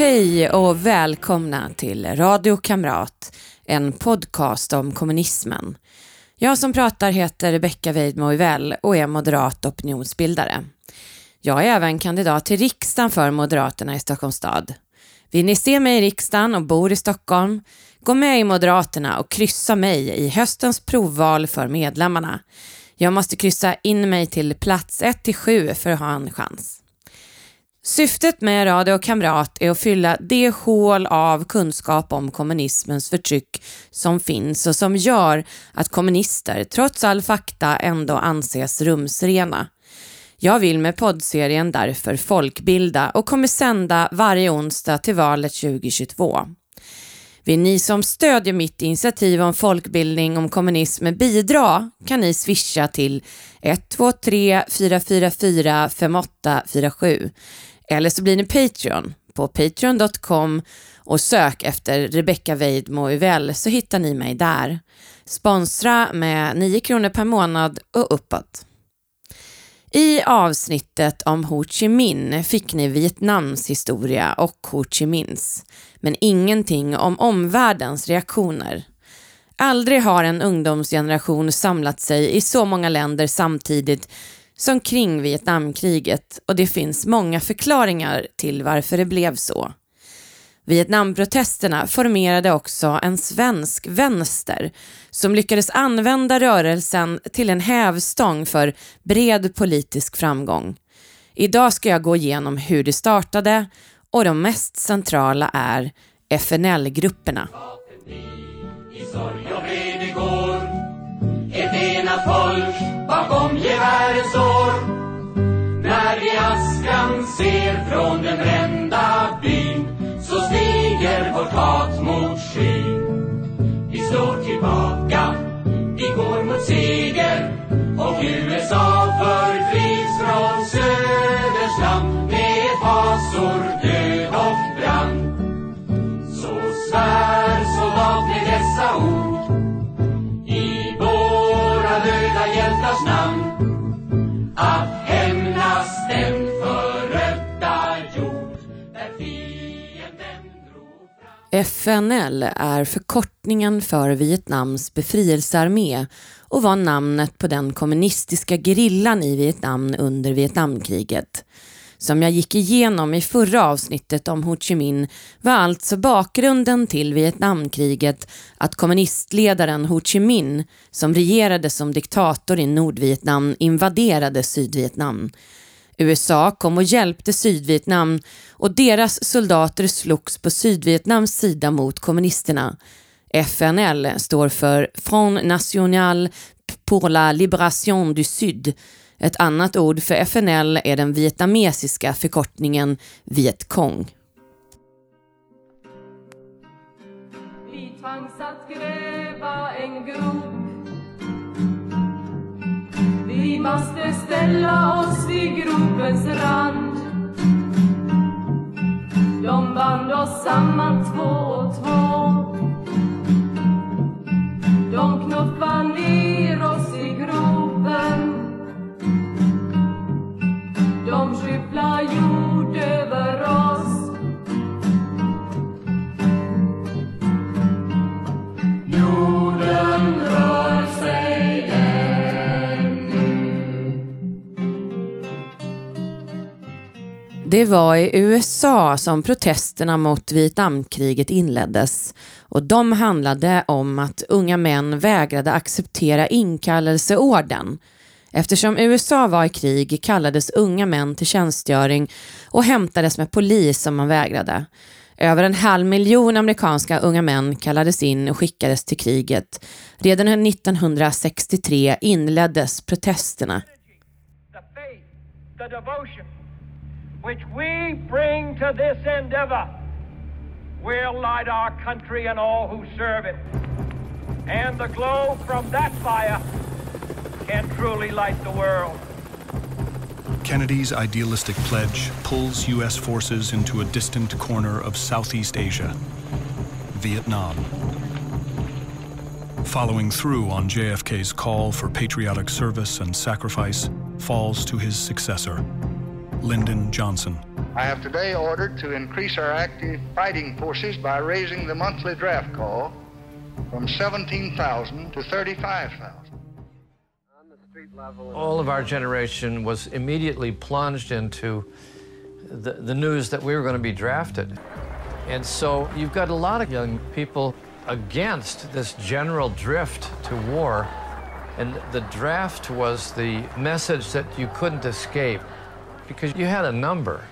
Hej och välkomna till Radio Kamrat, en podcast om kommunismen. Jag som pratar heter Rebecka Weidmo och är moderat opinionsbildare. Jag är även kandidat till riksdagen för Moderaterna i Stockholms stad. Vill ni se mig i riksdagen och bor i Stockholm? Gå med i Moderaterna och kryssa mig i höstens provval för medlemmarna. Jag måste kryssa in mig till plats 1-7 för att ha en chans. Syftet med Radio Kamrat är att fylla det hål av kunskap om kommunismens förtryck som finns och som gör att kommunister, trots all fakta, ändå anses rumsrena. Jag vill med poddserien därför folkbilda och kommer sända varje onsdag till valet 2022. Vill ni som stödjer mitt initiativ om folkbildning om kommunism bidra kan ni swisha till 123 444 5847 eller så blir ni Patreon på patreon.com och sök efter Rebecca Weidmo Uvell så hittar ni mig där. Sponsra med 9 kronor per månad och uppåt. I avsnittet om Ho Chi Minh fick ni Vietnams historia och Ho Chi Minhs, men ingenting om omvärldens reaktioner. Aldrig har en ungdomsgeneration samlat sig i så många länder samtidigt som kring Vietnamkriget och det finns många förklaringar till varför det blev så. Vietnamprotesterna formerade också en svensk vänster som lyckades använda rörelsen till en hävstång för bred politisk framgång. Idag ska jag gå igenom hur det startade och de mest centrala är FNL-grupperna. Ett enat folk bakom gevärets år När vi askan ser från den brända byn så stiger vårt hat mot skyn. Vi slår tillbaka, vi går mot seger och USA förflygs från söders land med fasor, död och brand. Så svär soldat med dessa ord. Namn. Att hämnas den förödda jord där fienden drog fram. FNL är förkortningen för Vietnams befrielsearmé och var namnet på den kommunistiska gerillan i Vietnam under Vietnamkriget som jag gick igenom i förra avsnittet om Ho Chi Minh var alltså bakgrunden till Vietnamkriget att kommunistledaren Ho Chi Minh, som regerade som diktator i Nordvietnam, invaderade Sydvietnam. USA kom och hjälpte Sydvietnam och deras soldater slogs på Sydvietnams sida mot kommunisterna. FNL står för Front National pour la Libération du Sud ett annat ord för FNL är den vietnamesiska förkortningen Viet Cong. Vi tvangs att gräva en grop. Vi måste ställa oss vid gropens rand. De band oss samman två och två. De knuffa ner oss i gropen de skyfflar jord över oss. Jorden rör sig ännu Det var i USA som protesterna mot Vietnamkriget inleddes. Och de handlade om att unga män vägrade acceptera inkallelseorden. Eftersom USA var i krig kallades unga män till tjänstgöring och hämtades med polis om man vägrade. Över en halv miljon amerikanska unga män kallades in och skickades till kriget. Redan 1963 inleddes protesterna. ...the faith, the devotion, which we bring to this endeavor will light our country and all who serve it. And the glow from that fire can truly light the world. Kennedy's idealistic pledge pulls U.S. forces into a distant corner of Southeast Asia, Vietnam. Following through on JFK's call for patriotic service and sacrifice falls to his successor, Lyndon Johnson. I have today ordered to increase our active fighting forces by raising the monthly draft call from 17,000 to 35,000. All of our generation was immediately plunged into the, the news that we were going to be drafted. And so you've got a lot of young people against this general drift to war. And the draft was the message that you couldn't escape because you had a number.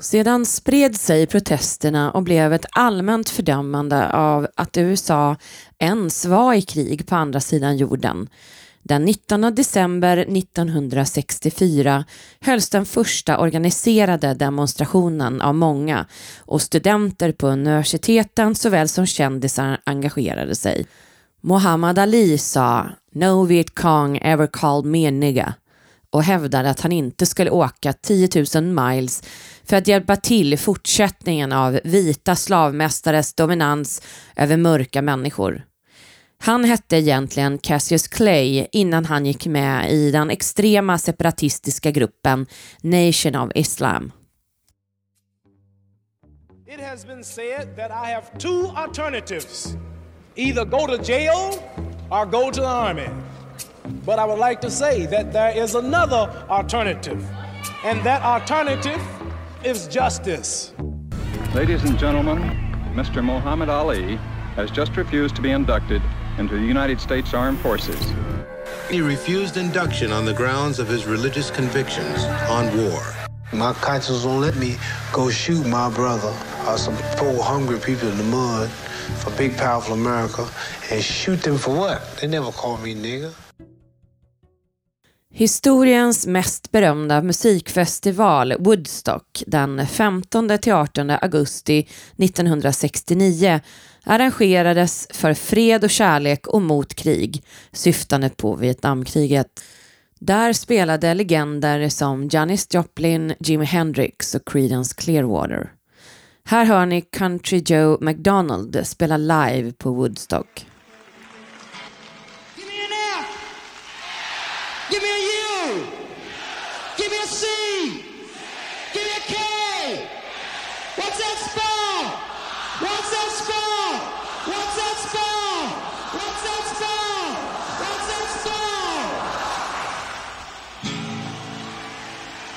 Sedan spred sig protesterna och blev ett allmänt fördömande av att USA ens var i krig på andra sidan jorden. Den 19 december 1964 hölls den första organiserade demonstrationen av många och studenter på universiteten såväl som kändisar engagerade sig. Muhammad Ali sa “No Viet Cong ever called me a nigga” och hävdade att han inte skulle åka 10 000 miles för att hjälpa till i fortsättningen av vita slavmästares dominans över mörka människor. Han hette egentligen Cassius Clay innan han gick med i den extrema separatistiska gruppen Nation of Islam. It has been said that I have two alternatives. Either go to jail or go to the army. But I would like to say that there is another alternative, and that alternative is justice. Ladies and gentlemen, Mr. Muhammad Ali has just refused to be inducted into the United States Armed Forces. He refused induction on the grounds of his religious convictions on war. My conscience won't let me go shoot my brother or some poor hungry people in the mud for big powerful America and shoot them for what? They never call me nigger. Historiens mest berömda musikfestival Woodstock den 15-18 augusti 1969 arrangerades för fred och kärlek och mot krig, syftande på Vietnamkriget. Där spelade legender som Janis Joplin, Jimi Hendrix och Creedence Clearwater. Här hör ni Country Joe McDonald spela live på Woodstock.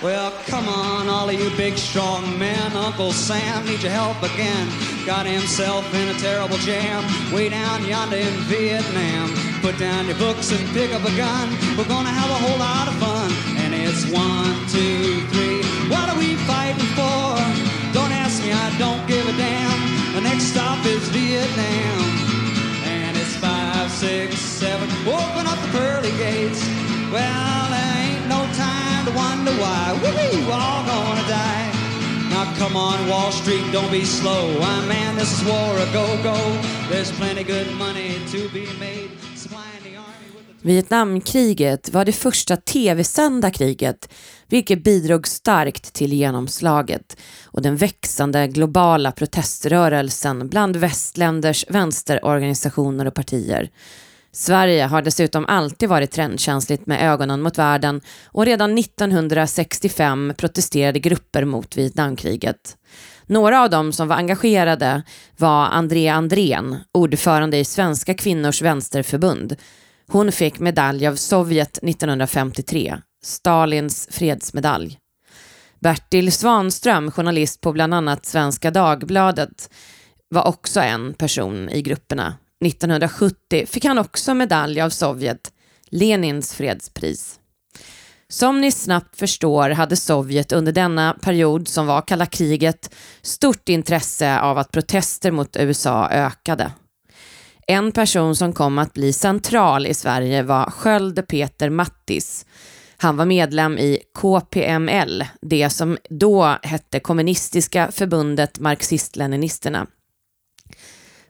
Well, come on, all of you big strong men. Uncle Sam needs your help again. Got himself in a terrible jam way down yonder in Vietnam. Put down your books and pick up a gun. We're gonna have a whole lot of fun. And it's one, two, three. What are we fighting for? Don't ask me, I don't give a damn. The next stop is Vietnam. And it's five, six, seven. Open up the pearly gates. Well, wonder why. we all gonna die. Now come on, Wall Street, don't be slow. I man, this is war a go-go. There's plenty good money to be made. Vietnamkriget var det första tv-sända kriget, vilket bidrog starkt till genomslaget och den växande globala proteströrelsen bland västländers vänsterorganisationer och partier. Sverige har dessutom alltid varit trendkänsligt med ögonen mot världen och redan 1965 protesterade grupper mot Vietnamkriget. Några av dem som var engagerade var Andrea Andrén, ordförande i Svenska kvinnors vänsterförbund. Hon fick medalj av Sovjet 1953, Stalins fredsmedalj. Bertil Svanström, journalist på bland annat Svenska Dagbladet, var också en person i grupperna. 1970 fick han också medalj av Sovjet, Lenins fredspris. Som ni snabbt förstår hade Sovjet under denna period som var kalla kriget stort intresse av att protester mot USA ökade. En person som kom att bli central i Sverige var Sköld Peter Mattis. Han var medlem i KPML, det som då hette Kommunistiska förbundet Marxist-Leninisterna.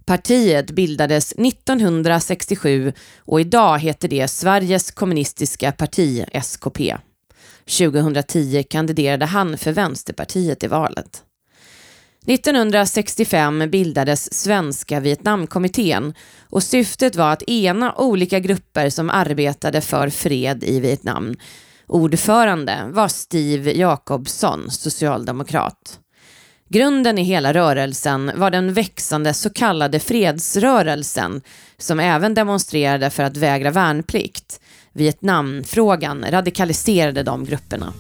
Partiet bildades 1967 och idag heter det Sveriges kommunistiska parti, SKP. 2010 kandiderade han för Vänsterpartiet i valet. 1965 bildades Svenska Vietnamkommittén och syftet var att ena olika grupper som arbetade för fred i Vietnam. Ordförande var Steve Jakobsson, socialdemokrat. Grunden i hela rörelsen var den växande så kallade fredsrörelsen som även demonstrerade för att vägra värnplikt. Vietnamfrågan radikaliserade de grupperna.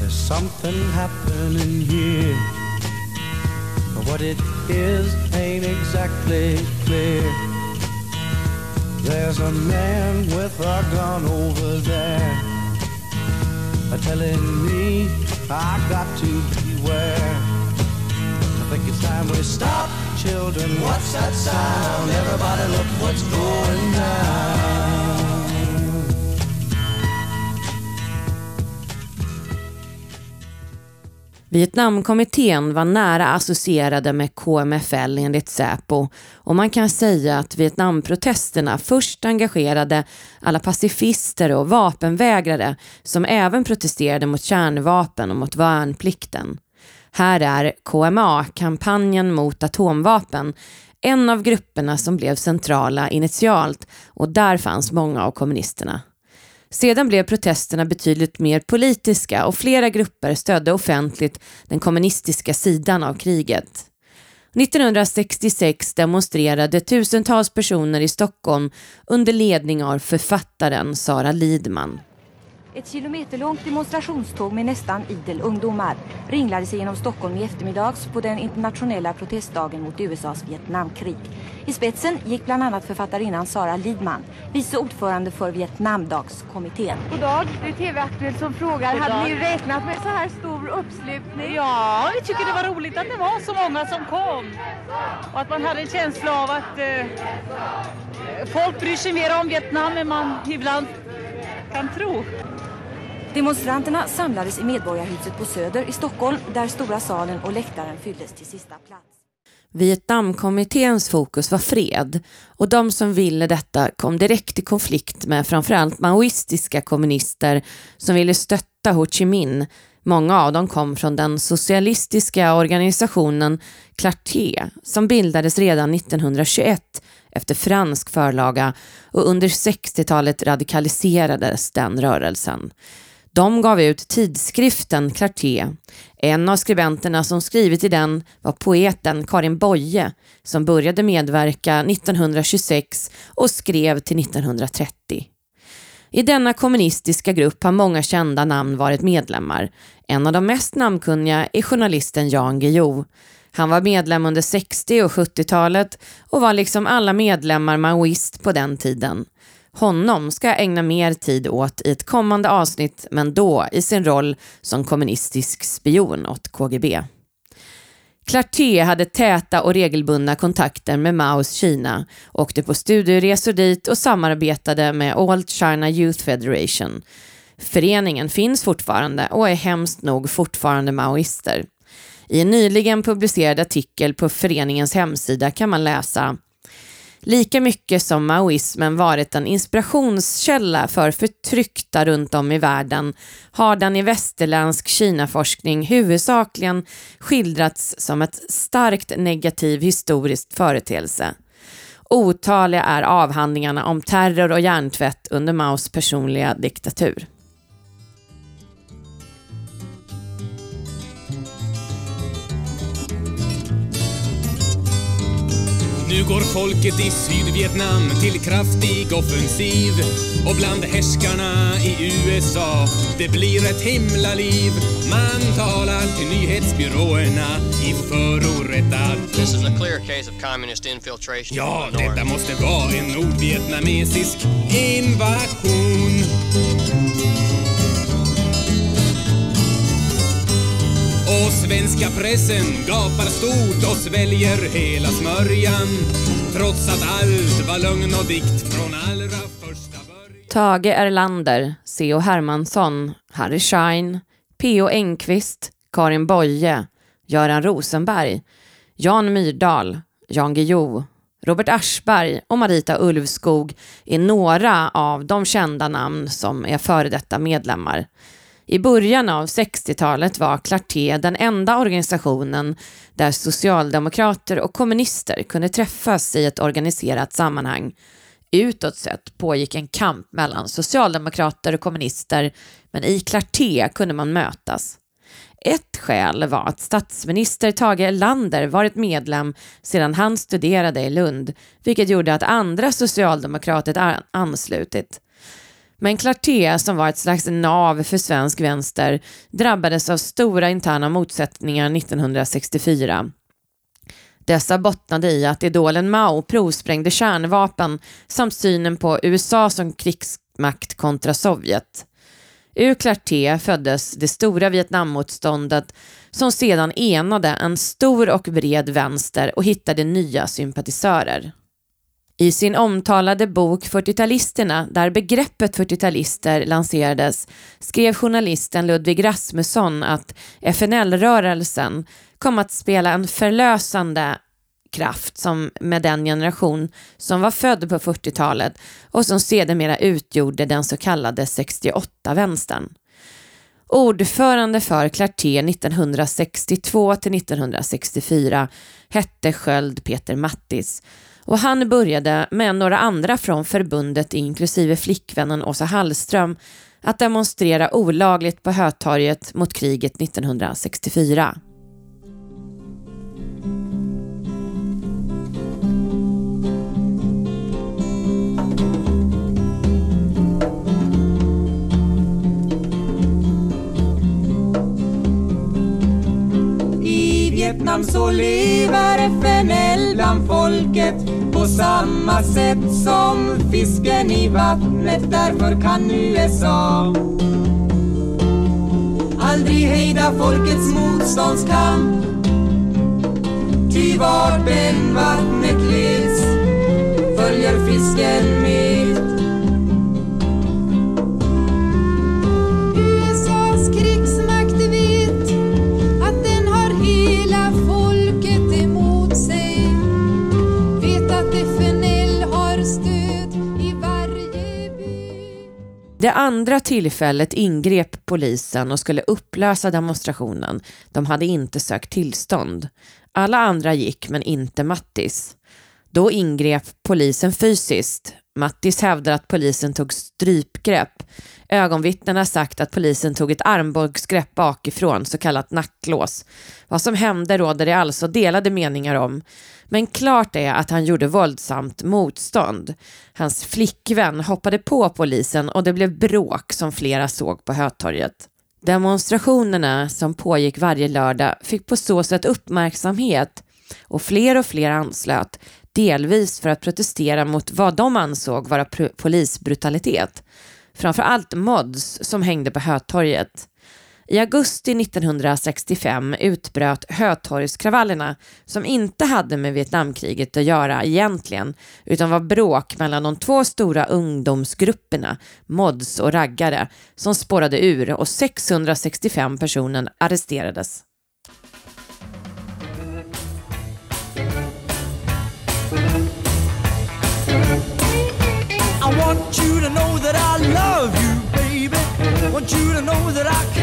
There's something happening here. But what it is ain't exactly clear. There's a man with a gun over there. Uh, telling me I got to beware. I think it's time we stop, children. What's that sound? Everybody look what's going down. Vietnamkommittén var nära associerade med KMFL enligt Säpo och man kan säga att Vietnamprotesterna först engagerade alla pacifister och vapenvägrare som även protesterade mot kärnvapen och mot värnplikten. Här är KMA, kampanjen mot atomvapen, en av grupperna som blev centrala initialt och där fanns många av kommunisterna. Sedan blev protesterna betydligt mer politiska och flera grupper stödde offentligt den kommunistiska sidan av kriget. 1966 demonstrerade tusentals personer i Stockholm under ledning av författaren Sara Lidman. Ett kilometerlångt demonstrationståg med nästan idel ungdomar ringlade sig genom Stockholm i eftermiddags på den internationella protestdagen mot USAs Vietnamkrig. I spetsen gick bland annat författarinnan Sara Lidman, vice ordförande för Vietnamdagskommittén. God dag, det är TV-aktuellt som frågar. Hade ni räknat med så här stor uppslutning? Ja, vi tycker det var roligt att det var så många som kom. Och att man hade en känsla av att eh, folk bryr sig mer om Vietnam än man ibland kan tro. Demonstranterna samlades i Medborgarhuset på Söder i Stockholm där stora salen och läktaren fylldes till sista plats. Vietnamkommitténs fokus var fred och de som ville detta kom direkt i konflikt med framförallt maoistiska kommunister som ville stötta Ho Chi Minh. Många av dem kom från den socialistiska organisationen Clarté som bildades redan 1921 efter fransk förlaga och under 60-talet radikaliserades den rörelsen. De gav ut tidskriften Clarté. En av skribenterna som skrivit i den var poeten Karin Boye som började medverka 1926 och skrev till 1930. I denna kommunistiska grupp har många kända namn varit medlemmar. En av de mest namnkunniga är journalisten Jan Guillou. Han var medlem under 60 och 70-talet och var liksom alla medlemmar maoist på den tiden. Honom ska jag ägna mer tid åt i ett kommande avsnitt, men då i sin roll som kommunistisk spion åt KGB. Clarté hade täta och regelbundna kontakter med Maos Kina, åkte på studieresor dit och samarbetade med Old China Youth Federation. Föreningen finns fortfarande och är hemskt nog fortfarande maoister. I en nyligen publicerad artikel på föreningens hemsida kan man läsa Lika mycket som maoismen varit en inspirationskälla för förtryckta runt om i världen har den i västerländsk Kinaforskning huvudsakligen skildrats som ett starkt negativ historiskt företeelse. Otaliga är avhandlingarna om terror och hjärntvätt under Maos personliga diktatur. Nu går folket i Sydvietnam till kraftig offensiv och bland härskarna i USA det blir ett himla liv. Man talar till nyhetsbyråerna i förorättad This is a clear case of communist infiltration. Ja, detta måste vara en nordvietnamesisk invasion. Och svenska pressen gapar stort och sväljer hela smörjan Trots att allt var lögn och dikt från allra första början Tage Erlander, C.O. Hermansson, Harry Schein, P.O. Engqvist, Karin Boye, Göran Rosenberg, Jan Myrdal, Jan Guillou, Robert Aschberg och Marita Ulvskog är några av de kända namn som är före detta medlemmar. I början av 60-talet var Clarté den enda organisationen där socialdemokrater och kommunister kunde träffas i ett organiserat sammanhang. Utåt sett pågick en kamp mellan socialdemokrater och kommunister men i Clarté kunde man mötas. Ett skäl var att statsminister Tage Erlander varit medlem sedan han studerade i Lund, vilket gjorde att andra socialdemokrater anslutit. Men Clarté, som var ett slags nav för svensk vänster, drabbades av stora interna motsättningar 1964. Dessa bottnade i att idolen Mao provsprängde kärnvapen samt synen på USA som krigsmakt kontra Sovjet. Ur Clarté föddes det stora Vietnammotståndet som sedan enade en stor och bred vänster och hittade nya sympatisörer. I sin omtalade bok 40-talisterna, där begreppet 40-talister lanserades, skrev journalisten Ludvig Rasmusson att FNL-rörelsen kom att spela en förlösande kraft som med den generation som var född på 40-talet och som sedermera utgjorde den så kallade 68-vänstern. Ordförande för Clarté 1962 till 1964 hette Sköld Peter Mattis och han började med några andra från förbundet inklusive flickvännen Åsa Hallström att demonstrera olagligt på Hötorget mot kriget 1964. Vietnams så lever FNL bland folket på samma sätt som fisken i vattnet. Därför kan USA aldrig hejda folkets motståndskamp. Ty vart än vattnet leds följer fisken Det andra tillfället ingrep polisen och skulle upplösa demonstrationen. De hade inte sökt tillstånd. Alla andra gick, men inte Mattis. Då ingrep polisen fysiskt. Mattis hävdar att polisen tog strypgrepp. Ögonvittnen har sagt att polisen tog ett armbågsgrepp bakifrån, så kallat nacklås. Vad som hände råder det alltså delade meningar om. Men klart är att han gjorde våldsamt motstånd. Hans flickvän hoppade på polisen och det blev bråk som flera såg på Hötorget. Demonstrationerna som pågick varje lördag fick på så sätt uppmärksamhet och fler och fler anslöt, delvis för att protestera mot vad de ansåg vara polisbrutalitet. Framförallt mods som hängde på Hötorget. I augusti 1965 utbröt Hötorgskravallerna som inte hade med Vietnamkriget att göra egentligen utan var bråk mellan de två stora ungdomsgrupperna, mods och raggare, som spårade ur och 665 personer arresterades. I want you to know that I love you Want you to know that I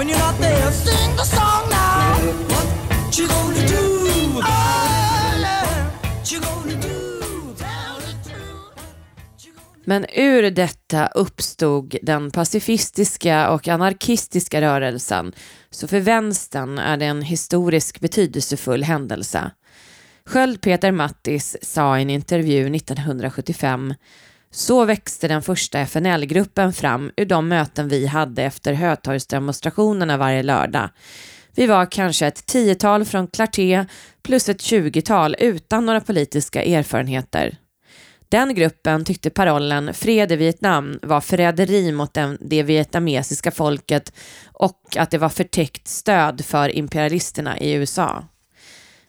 when you're not there. Sing the song now. What you gonna do? Oh, yeah. What you gonna do? Men ur detta uppstod den pacifistiska och anarkistiska rörelsen, så för vänstern är det en historisk betydelsefull händelse. Sköld Peter Mattis sa i en intervju 1975 så växte den första FNL-gruppen fram ur de möten vi hade efter Hötorgsdemonstrationerna varje lördag. Vi var kanske ett tiotal från Clarté plus ett tjugotal utan några politiska erfarenheter. Den gruppen tyckte parollen Fred i Vietnam var förräderi mot det vietnamesiska folket och att det var förtäckt stöd för imperialisterna i USA.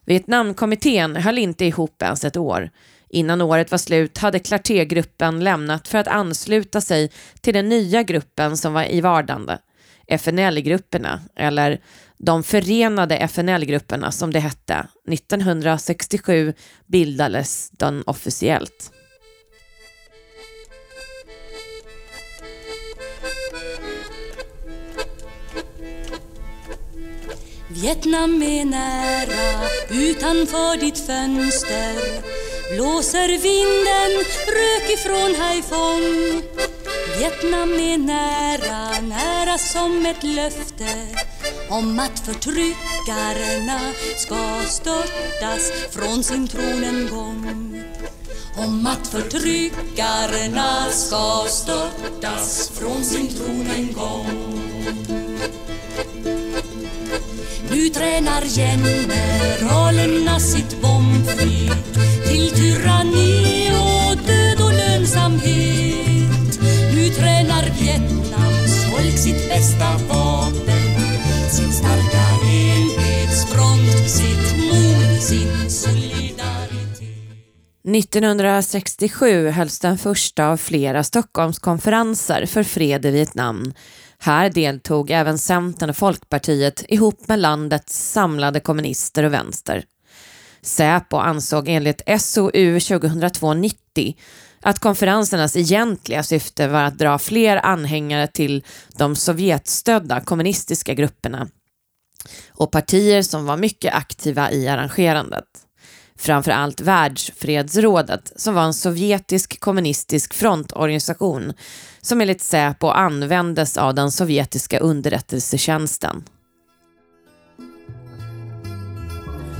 Vietnamkommittén höll inte ihop ens ett år. Innan året var slut hade Clarté-gruppen lämnat för att ansluta sig till den nya gruppen som var i vardande, FNL-grupperna, eller de förenade FNL-grupperna som det hette. 1967 bildades den officiellt. Vietnam är nära, utanför ditt fönster blåser vinden rök ifrån Haiphong. Vietnam är nära, nära som ett löfte om att förtryckarna ska störtas från sin tron en gång. Om att förtryckarna ska störtas från sin tron en gång. Nu tränar generalerna sitt bombflyg till tyranni och död och lönsamhet. Nu tränar Vietnams folk sitt bästa vapen, sin starka enhetsfront, sitt mod, sin solidaritet. 1967 hölls den första av flera Stockholmskonferenser för fred i Vietnam här deltog även Centern och Folkpartiet ihop med landets samlade kommunister och vänster. Säpo ansåg enligt SOU 2002-90 att konferensernas egentliga syfte var att dra fler anhängare till de Sovjetstödda kommunistiska grupperna och partier som var mycket aktiva i arrangerandet. Framför allt Världsfredsrådet som var en sovjetisk kommunistisk frontorganisation som enligt Säpo användes av den sovjetiska underrättelsetjänsten.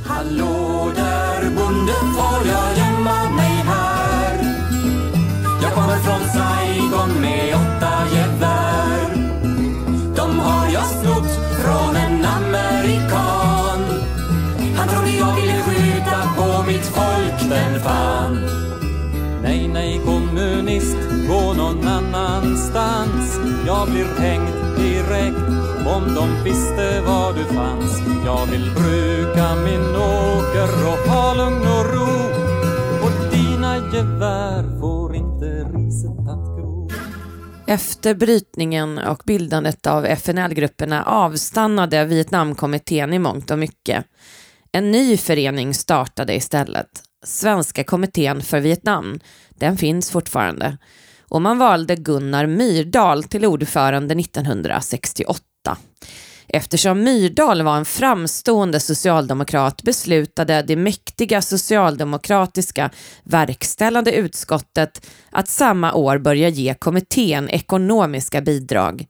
Hallå där bonde, får jag gömma mig här? Jag kommer från Saigon med åtta gevär. De har jag snott från en amerikan. Han trodde jag ville skjuta på mitt folk, den fan. Nej, nej, kommunist, gå någon annanstans. Jag blir hängd direkt om de visste var du fanns. Jag vill bruka min åker och ha lugn och ro. Och dina gevär får inte riset att gro. Efter brytningen och bildandet av FNL-grupperna avstannade Vietnamkommittén i mångt och mycket. En ny förening startade istället, Svenska kommittén för Vietnam. Den finns fortfarande. Och man valde Gunnar Myrdal till ordförande 1968. Eftersom Myrdal var en framstående socialdemokrat beslutade det mäktiga socialdemokratiska verkställande utskottet att samma år börja ge kommittén ekonomiska bidrag.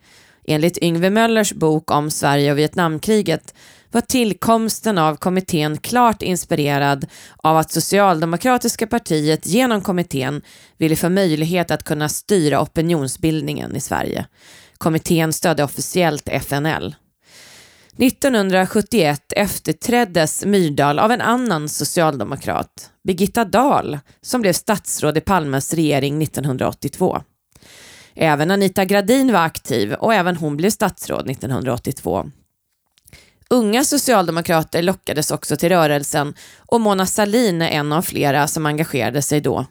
Enligt Yngve Möllers bok om Sverige och Vietnamkriget var tillkomsten av kommittén klart inspirerad av att Socialdemokratiska partiet genom kommittén ville få möjlighet att kunna styra opinionsbildningen i Sverige. Kommittén stödde officiellt FNL. 1971 efterträddes Myrdal av en annan socialdemokrat, Birgitta Dahl, som blev statsråd i Palmes regering 1982. Även Anita Gradin var aktiv och även hon blev statsråd 1982. Unga socialdemokrater lockades också till rörelsen och Mona Sahlin är en av flera som engagerade sig då.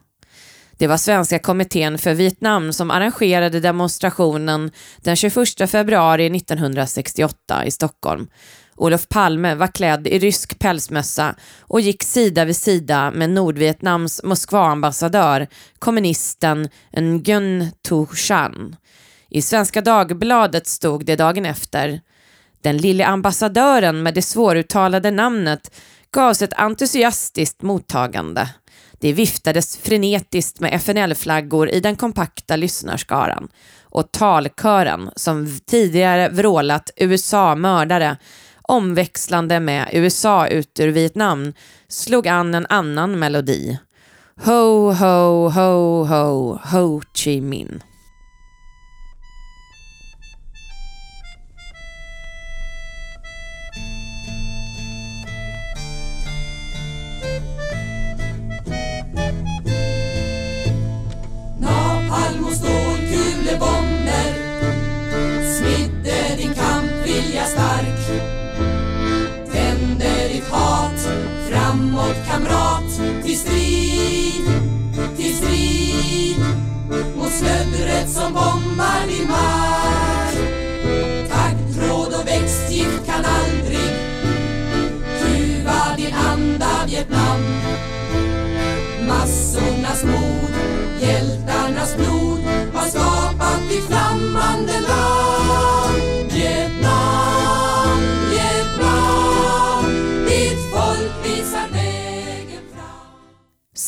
Det var Svenska kommittén för Vietnam som arrangerade demonstrationen den 21 februari 1968 i Stockholm. Olof Palme var klädd i rysk pälsmössa och gick sida vid sida med Nordvietnams Moskvaambassadör, kommunisten Nguyen Thu Chan. I Svenska Dagbladet stod det dagen efter den lille ambassadören med det svåruttalade namnet gavs ett entusiastiskt mottagande. Det viftades frenetiskt med FNL-flaggor i den kompakta lyssnarskaran och talkören, som tidigare vrålat USA mördare, omväxlande med USA ut ur Vietnam, slog an en annan melodi. Ho, ho, ho, ho, Ho Chi Minh. Some bomba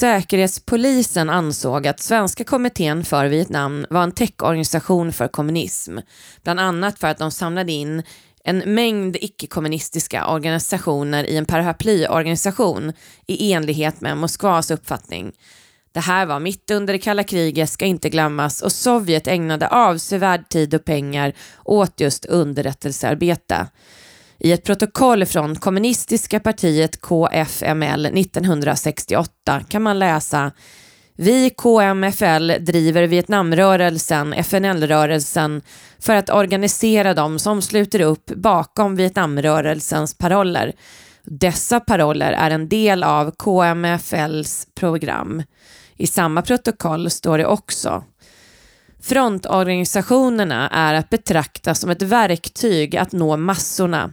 Säkerhetspolisen ansåg att Svenska kommittén för Vietnam var en täckorganisation för kommunism, bland annat för att de samlade in en mängd icke-kommunistiska organisationer i en paraplyorganisation i enlighet med Moskvas uppfattning. Det här var mitt under det kalla kriget, ska inte glömmas, och Sovjet ägnade avsevärd tid och pengar åt just underrättelsearbete. I ett protokoll från kommunistiska partiet KFML 1968 kan man läsa vi KMFL driver Vietnamrörelsen, FNL-rörelsen, för att organisera dem som sluter upp bakom Vietnamrörelsens paroller. Dessa paroller är en del av KMFLs program. I samma protokoll står det också Frontorganisationerna är att betrakta som ett verktyg att nå massorna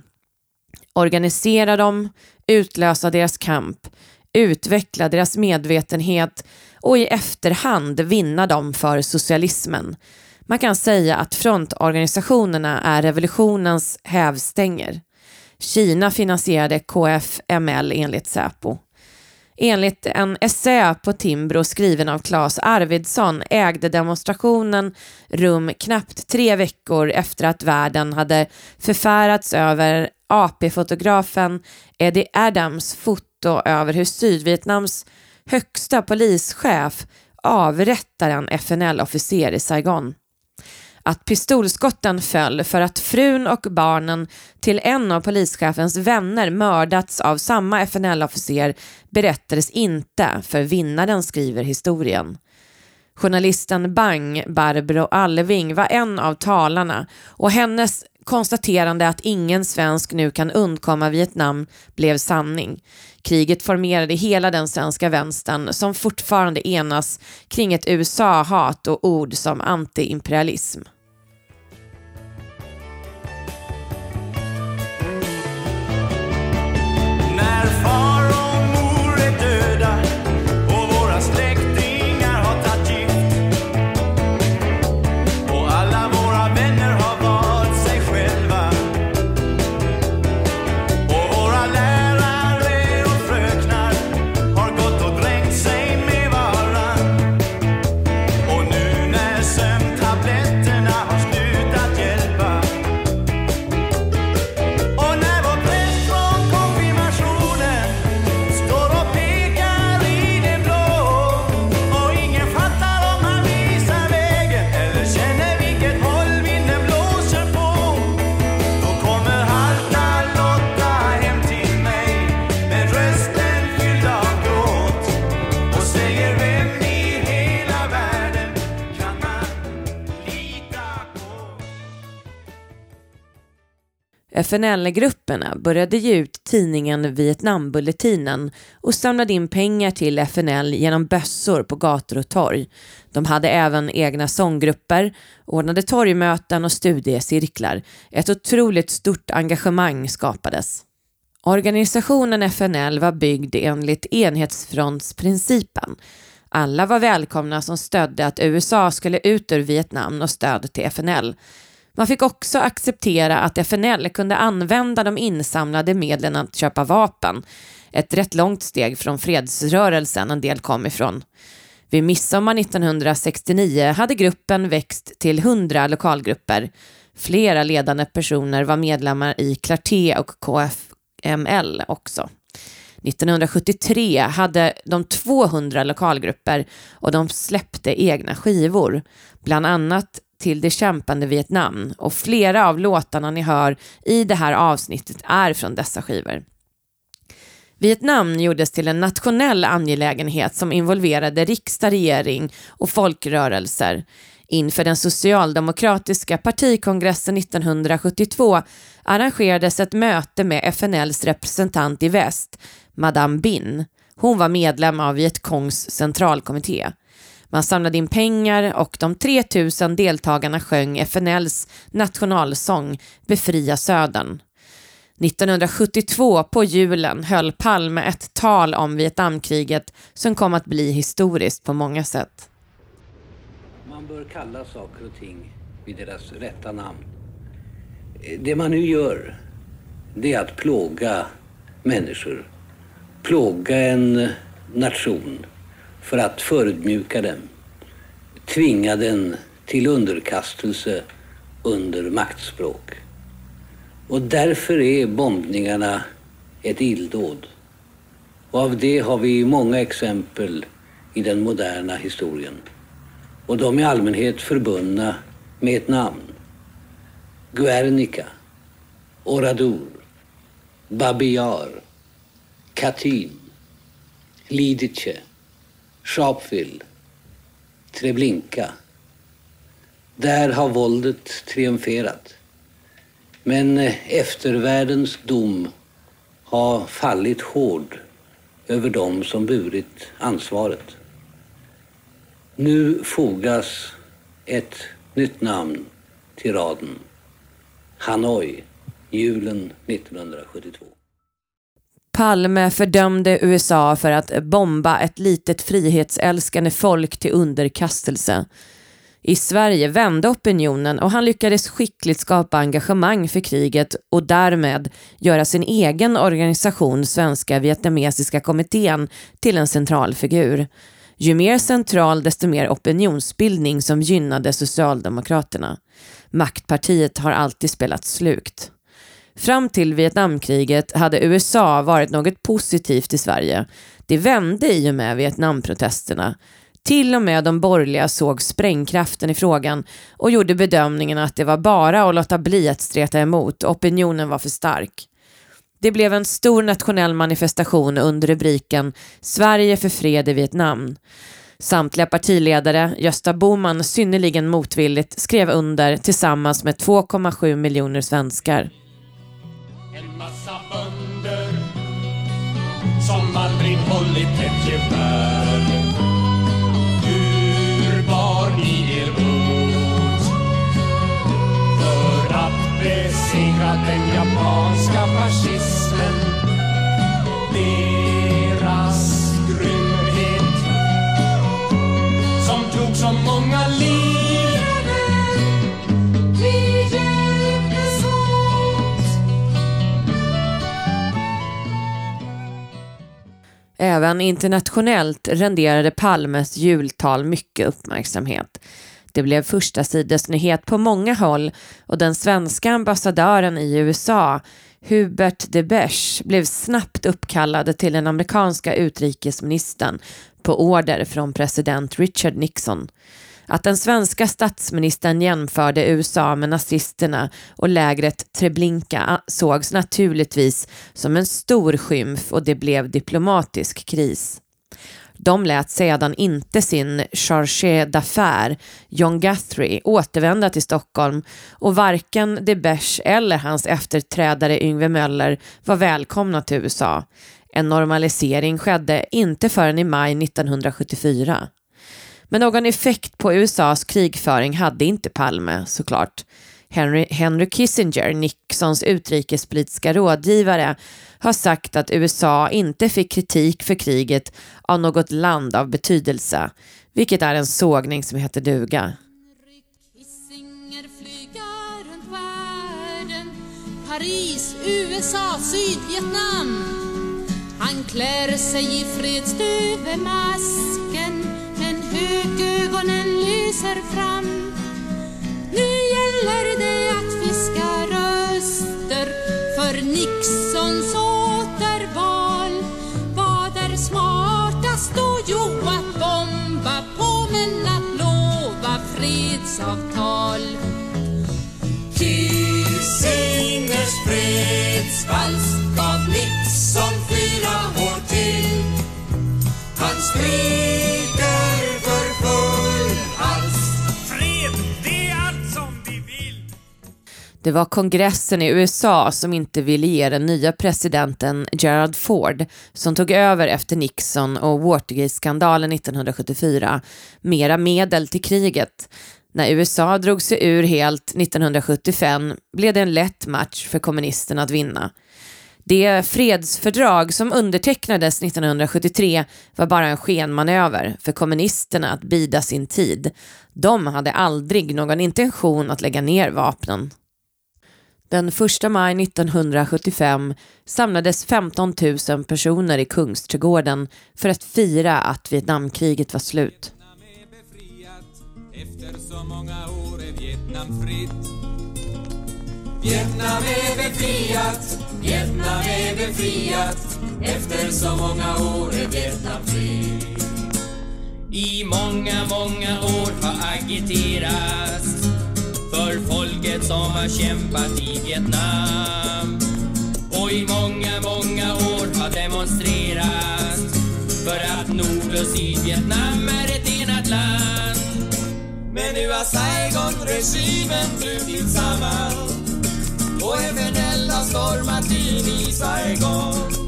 organisera dem, utlösa deras kamp, utveckla deras medvetenhet och i efterhand vinna dem för socialismen. Man kan säga att frontorganisationerna är revolutionens hävstänger. Kina finansierade KFML enligt Säpo. Enligt en essä på Timbro skriven av Claes Arvidsson ägde demonstrationen rum knappt tre veckor efter att världen hade förfärats över AP-fotografen Eddie Adams foto över hur Sydvietnams högsta polischef avrättar en FNL-officer i Saigon. Att pistolskotten föll för att frun och barnen till en av polischefens vänner mördats av samma FNL-officer berättades inte, för vinnaren skriver historien. Journalisten Bang, Barbro Alving, var en av talarna och hennes konstaterande att ingen svensk nu kan undkomma Vietnam blev sanning. Kriget formerade hela den svenska vänstern som fortfarande enas kring ett USA-hat och ord som antiimperialism. FNL-grupperna började ge ut tidningen Vietnambulletinen och samlade in pengar till FNL genom bössor på gator och torg. De hade även egna sånggrupper, ordnade torgmöten och studiecirklar. Ett otroligt stort engagemang skapades. Organisationen FNL var byggd enligt enhetsfrontsprincipen. Alla var välkomna som stödde att USA skulle ut ur Vietnam och stöd till FNL. Man fick också acceptera att FNL kunde använda de insamlade medlen att köpa vapen. Ett rätt långt steg från fredsrörelsen en del kom ifrån. Vid midsommar 1969 hade gruppen växt till 100 lokalgrupper. Flera ledande personer var medlemmar i Clarté och KFML också. 1973 hade de 200 lokalgrupper och de släppte egna skivor, bland annat till det kämpande Vietnam och flera av låtarna ni hör i det här avsnittet är från dessa skivor. Vietnam gjordes till en nationell angelägenhet som involverade riksdag, regering och folkrörelser. Inför den socialdemokratiska partikongressen 1972 arrangerades ett möte med FNLs representant i väst, Madame Bin. Hon var medlem av Vietcongs centralkommitté. Man samlade in pengar och de 3000 deltagarna sjöng FNLs nationalsång Befria Södern. 1972 på julen höll Palme ett tal om Vietnamkriget som kom att bli historiskt på många sätt. Man bör kalla saker och ting vid deras rätta namn. Det man nu gör, det är att plåga människor. Plåga en nation för att förödmjuka dem, tvinga den till underkastelse under maktspråk. Och därför är bombningarna ett illdåd. Och av det har vi många exempel i den moderna historien. Och de är i allmänhet förbundna med ett namn. Guernica, Oradour, Babi Yar, Katyn, Lidice, Sharpeville, Treblinka. Där har våldet triumferat. Men eh, eftervärldens dom har fallit hård över dem som burit ansvaret. Nu fogas ett nytt namn till raden. Hanoi, julen 1972. Palme fördömde USA för att bomba ett litet frihetsälskande folk till underkastelse. I Sverige vände opinionen och han lyckades skickligt skapa engagemang för kriget och därmed göra sin egen organisation Svenska vietnamesiska kommittén till en central figur. Ju mer central desto mer opinionsbildning som gynnade Socialdemokraterna. Maktpartiet har alltid spelat slukt. Fram till Vietnamkriget hade USA varit något positivt i Sverige. Det vände i och med Vietnamprotesterna. Till och med de borgerliga såg sprängkraften i frågan och gjorde bedömningen att det var bara att låta bli att streta emot, opinionen var för stark. Det blev en stor nationell manifestation under rubriken Sverige för fred i Vietnam. Samtliga partiledare, Gösta Bohman synnerligen motvilligt, skrev under tillsammans med 2,7 miljoner svenskar. Som aldrig hållit ett gevär. Hur bar ni er åt för att besegra den japanska fascismen Deras grymhet som tog så många liv Även internationellt renderade Palmes jultal mycket uppmärksamhet. Det blev första sidesnyhet på många håll och den svenska ambassadören i USA, Hubert de Besch, blev snabbt uppkallad till den amerikanska utrikesministern på order från president Richard Nixon. Att den svenska statsministern jämförde USA med nazisterna och lägret Treblinka sågs naturligtvis som en stor skymf och det blev diplomatisk kris. De lät sedan inte sin chargé d'affaires, John Guthrie, återvända till Stockholm och varken de Besch eller hans efterträdare Yngve Möller var välkomna till USA. En normalisering skedde inte förrän i maj 1974. Men någon effekt på USAs krigföring hade inte Palme såklart. Henry, Henry Kissinger, Nixons utrikespolitiska rådgivare, har sagt att USA inte fick kritik för kriget av något land av betydelse, vilket är en sågning som heter duga. Paris, USA, Sydvietnam. Han klär sig i fredsduvemask Spökögonen lyser fram. Nu gäller det att fiska röster för Nixons återval. Vad är smartast då? Jo, att bomba på men att lova fredsavtal. Kissingers fredsvals Det var kongressen i USA som inte ville ge den nya presidenten Gerald Ford, som tog över efter Nixon och Watergate-skandalen 1974, mera medel till kriget. När USA drog sig ur helt 1975 blev det en lätt match för kommunisterna att vinna. Det fredsfördrag som undertecknades 1973 var bara en skenmanöver för kommunisterna att bida sin tid. De hade aldrig någon intention att lägga ner vapnen. Den 1 maj 1975 samlades 15 000 personer i Kungsträdgården för att fira att Vietnamkriget var slut. Efter så många år är Vietnam fritt Vietnam är befriat, Vietnam är befriat Efter så många år är Vietnam fritt I många, många år har agiterats för folket som har kämpat i Vietnam. Och i många, många år har demonstrerat för att Nord och Sydvietnam är ett enat land. Men nu har Saigon-regimen brutit samman och FNL har stormat in i Saigon.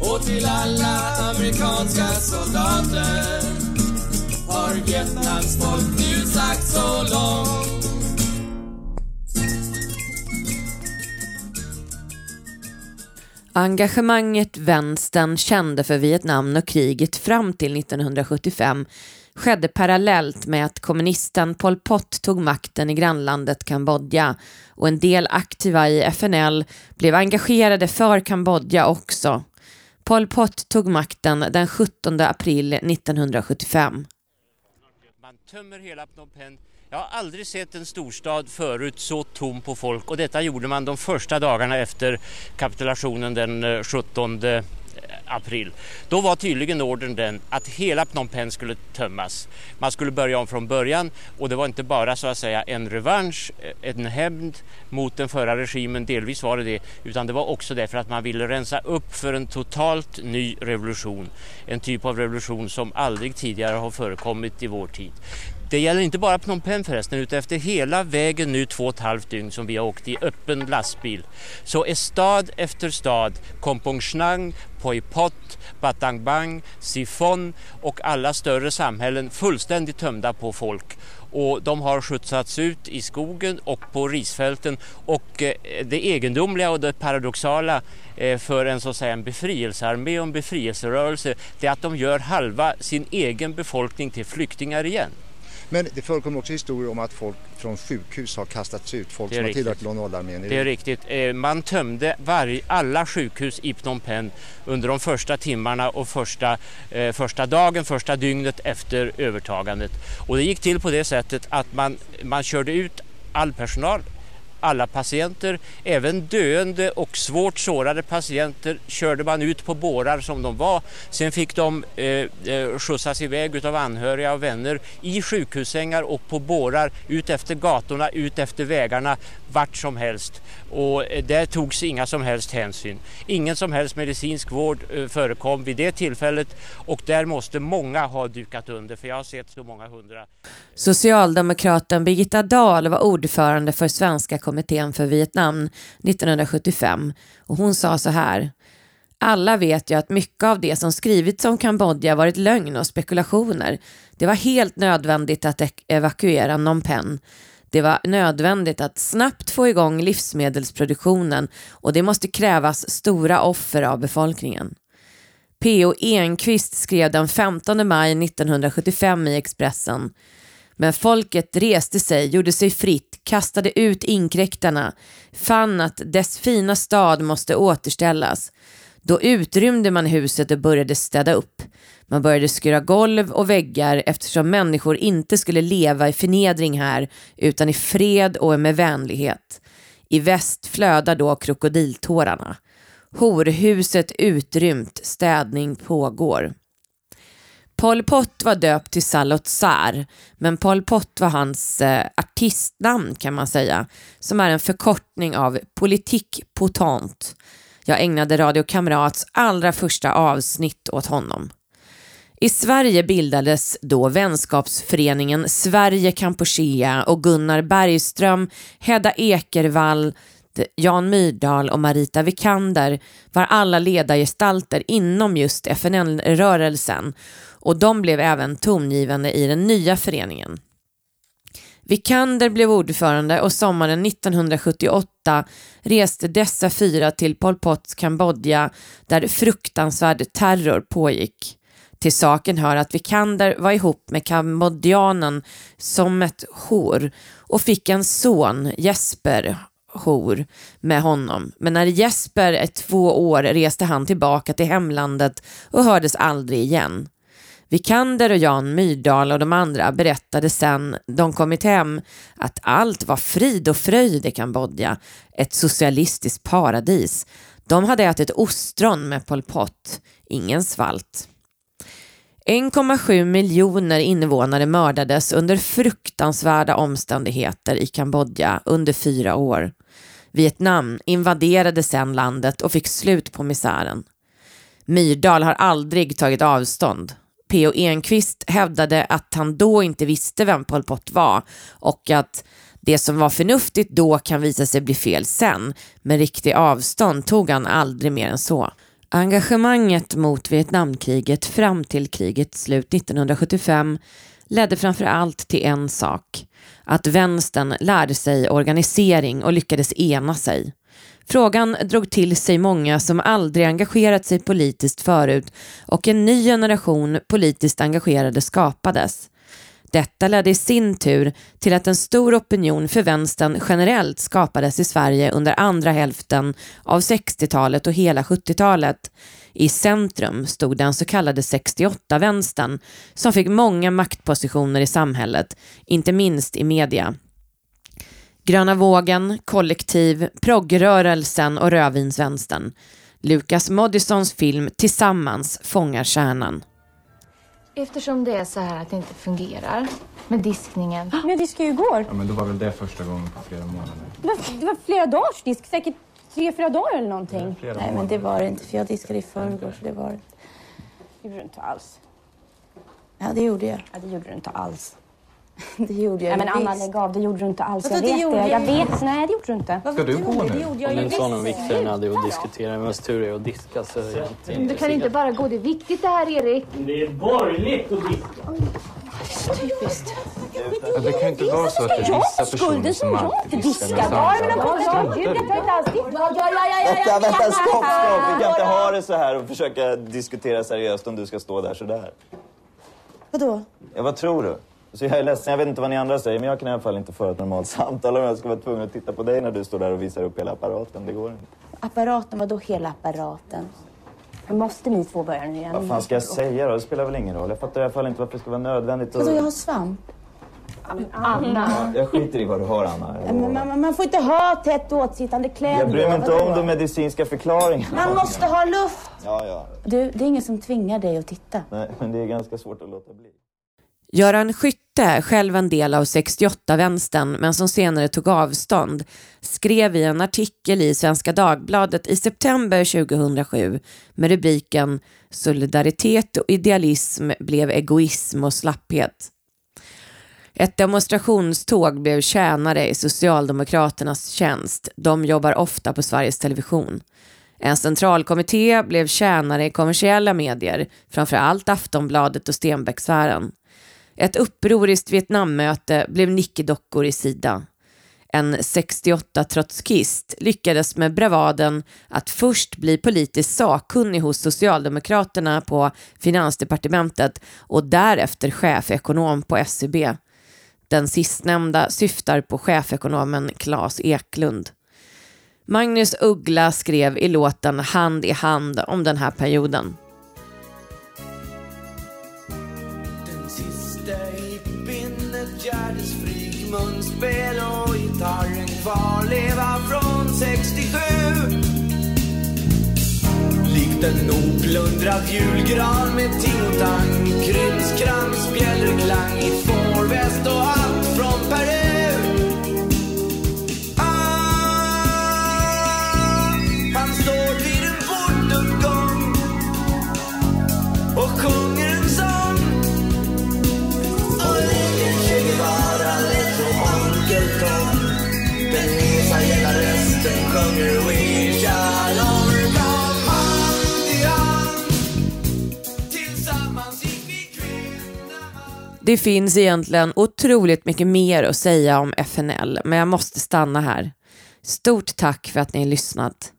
Och till alla amerikanska soldater har Vietnams folk nu sagt så långt. Engagemanget vänstern kände för Vietnam och kriget fram till 1975 skedde parallellt med att kommunisten Pol Pot tog makten i grannlandet Kambodja och en del aktiva i FNL blev engagerade för Kambodja också. Pol Pot tog makten den 17 april 1975. Man tömmer hela Phnom Penh. Jag har aldrig sett en storstad förut så tom på folk och detta gjorde man de första dagarna efter kapitulationen den eh, 17 april. Då var tydligen ordern den att hela Phnom Penh skulle tömmas. Man skulle börja om från början och det var inte bara så att säga en revansch, eh, en hämnd mot den förra regimen, delvis var det det, utan det var också därför att man ville rensa upp för en totalt ny revolution. En typ av revolution som aldrig tidigare har förekommit i vår tid. Det gäller inte bara Phnom Penh förresten, utan efter hela vägen nu två och ett halvt dygn som vi har åkt i öppen lastbil så är stad efter stad, Kompong Shnang, Poi Pot, Batangbang, Sifon och alla större samhällen fullständigt tömda på folk och de har skjutsats ut i skogen och på risfälten och eh, det egendomliga och det paradoxala eh, för en så att säga en befrielsearmé och en befrielserörelse det är att de gör halva sin egen befolkning till flyktingar igen. Men det förekommer också historier om att folk från sjukhus har kastats ut, folk som har riktigt. tillhört Lon Nol-armén. Det är riktigt. Eh, Man tömde varje, alla sjukhus i Phnom Penh under de första timmarna och första, eh, första dagen, första dygnet efter övertagandet. Och det gick till på det sättet att man, man körde ut all personal alla patienter, även döende och svårt sårade patienter körde man ut på bårar som de var. Sen fick de eh, eh skjutsas iväg av anhöriga och vänner i sjukhussängar och på bårar ut efter gatorna, ut efter vägarna, vart som helst. Och eh, där togs inga som helst hänsyn. Ingen som helst medicinsk vård eh, förekom vid det tillfället och där måste många ha dukat under för jag har sett så många hundra. Socialdemokraten Birgitta Dahl var ordförande för Svenska kommittén för Vietnam 1975 och hon sa så här. Alla vet ju att mycket av det som skrivits om Kambodja varit lögn och spekulationer. Det var helt nödvändigt att evakuera Phnom Penh. Det var nödvändigt att snabbt få igång livsmedelsproduktionen och det måste krävas stora offer av befolkningen. P.O. Enquist skrev den 15 maj 1975 i Expressen men folket reste sig, gjorde sig fritt, kastade ut inkräktarna, fann att dess fina stad måste återställas. Då utrymde man huset och började städa upp. Man började skura golv och väggar eftersom människor inte skulle leva i förnedring här utan i fred och med vänlighet. I väst flödar då krokodiltårarna. Horhuset utrymt, städning pågår. Pol Pot var döpt till Salot Sar, men Pol Pot var hans eh, artistnamn kan man säga, som är en förkortning av politik potent. Jag ägnade Radio Kamrats allra första avsnitt åt honom. I Sverige bildades då vänskapsföreningen Sverige Kampuchea och Gunnar Bergström, Hedda Ekervall, Jan Myrdal och Marita Vikander var alla ledargestalter inom just FNL-rörelsen och de blev även tongivande i den nya föreningen. Vikander blev ordförande och sommaren 1978 reste dessa fyra till Pol Pots Kambodja där fruktansvärd terror pågick. Till saken hör att Vikander var ihop med kambodjanen som ett hor och fick en son, Jesper, hor med honom. Men när Jesper är två år reste han tillbaka till hemlandet och hördes aldrig igen. Vikander och Jan Myrdal och de andra berättade sen de kommit hem att allt var frid och fröjd i Kambodja, ett socialistiskt paradis. De hade ätit ostron med Pol Pot, ingen svalt. 1,7 miljoner invånare mördades under fruktansvärda omständigheter i Kambodja under fyra år. Vietnam invaderade sedan landet och fick slut på misären. Myrdal har aldrig tagit avstånd. P.O. Enquist hävdade att han då inte visste vem Pol Pot var och att det som var förnuftigt då kan visa sig bli fel sen, men riktig avstånd tog han aldrig mer än så. Engagemanget mot Vietnamkriget fram till krigets slut 1975 ledde framför allt till en sak. Att vänstern lärde sig organisering och lyckades ena sig. Frågan drog till sig många som aldrig engagerat sig politiskt förut och en ny generation politiskt engagerade skapades. Detta ledde i sin tur till att en stor opinion för vänstern generellt skapades i Sverige under andra hälften av 60-talet och hela 70-talet. I centrum stod den så kallade 68-vänstern som fick många maktpositioner i samhället, inte minst i media. Gröna vågen, kollektiv, proggrörelsen och rödvinsvänstern. Lukas Moodyssons film Tillsammans fångar kärnan. Eftersom det är så här att det inte fungerar med diskningen. Men jag diskade ju igår. Ja, men då var väl det första gången på flera månader. Det var, det var flera dagars disk, säkert tre, fyra dagar eller någonting. Nej, men det var det inte för jag diskade i förrgår så det var det inte. Det gjorde du inte alls. Ja, det gjorde jag. Ja, det gjorde du inte alls. Det gjorde jag Nej, men Anna, lägg av. Det gjorde du inte alls. Jag det vet det. Jag jag. vet. Nej, det gjorde du inte. Ska du gå nu? Om ju en visst. sån viktigare hade att diskutera. Men tur är att diska så är jag inte Du kan inte bara gå. Det är viktigt det här, Erik. Det är borgerligt att diska. Typiskt. Ja, det kan inte vara så att det är vissa personer som alltid diskar jag tar inte alls. Ja, ja, ja, ja, Vänta, vänta, stopp, stopp. Vi kan inte ha det så här och försöka diskutera seriöst om du ska stå där så där. Vadå? Ja, vad tror du? Så jag är ledsen, jag vet inte vad ni andra säger, men jag kan i alla fall inte föra ett normalt samtal om jag ska vara tvungen att titta på dig när du står där och visar upp hela apparaten. Det går inte. Apparaten, vadå hela apparaten? Men måste ni två börja nu igen? Vad fan ska jag säga då? Det spelar väl ingen roll. Jag fattar i alla fall inte varför det ska vara nödvändigt Vadå, jag att... har svamp? Anna. Jag skiter i vad du har, Anna. Ja, men man, man får inte ha tätt åtsittande kläder. Jag bryr mig inte om de medicinska förklaringarna. Man måste ha luft. Ja, ja. Du, det är ingen som tvingar dig att titta. Nej, men det är ganska svårt att låta bli. Göran Skytte, själv en del av 68-vänstern men som senare tog avstånd, skrev i en artikel i Svenska Dagbladet i september 2007 med rubriken “Solidaritet och idealism blev egoism och slapphet”. Ett demonstrationståg blev tjänare i Socialdemokraternas tjänst. De jobbar ofta på Sveriges Television. En centralkommitté blev tjänare i kommersiella medier, framför allt Aftonbladet och Stenbecksfären. Ett upproriskt Vietnammöte blev nickedockor i Sida. En 68-trotskist lyckades med bravaden att först bli politiskt sakkunnig hos Socialdemokraterna på Finansdepartementet och därefter chefekonom på SCB. Den sistnämnda syftar på chefekonomen Claes Eklund. Magnus Uggla skrev i låten Hand i hand om den här perioden. En oplundrad julgran med ting och tang Krimskrams, bjällerklang i fårväst och hatt Det finns egentligen otroligt mycket mer att säga om FNL, men jag måste stanna här. Stort tack för att ni har lyssnat.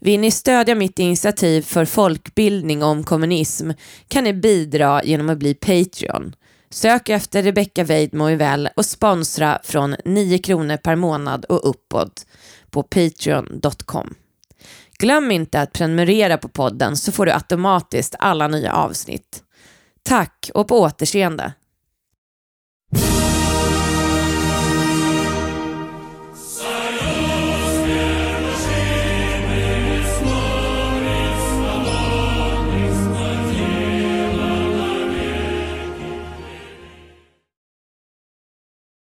Vill ni stödja mitt initiativ för folkbildning om kommunism kan ni bidra genom att bli Patreon. Sök efter Rebecca Weidmo Ivell och sponsra från 9 kronor per månad och uppåt. på patreon.com. Glöm inte att prenumerera på podden så får du automatiskt alla nya avsnitt. Tack och på återseende.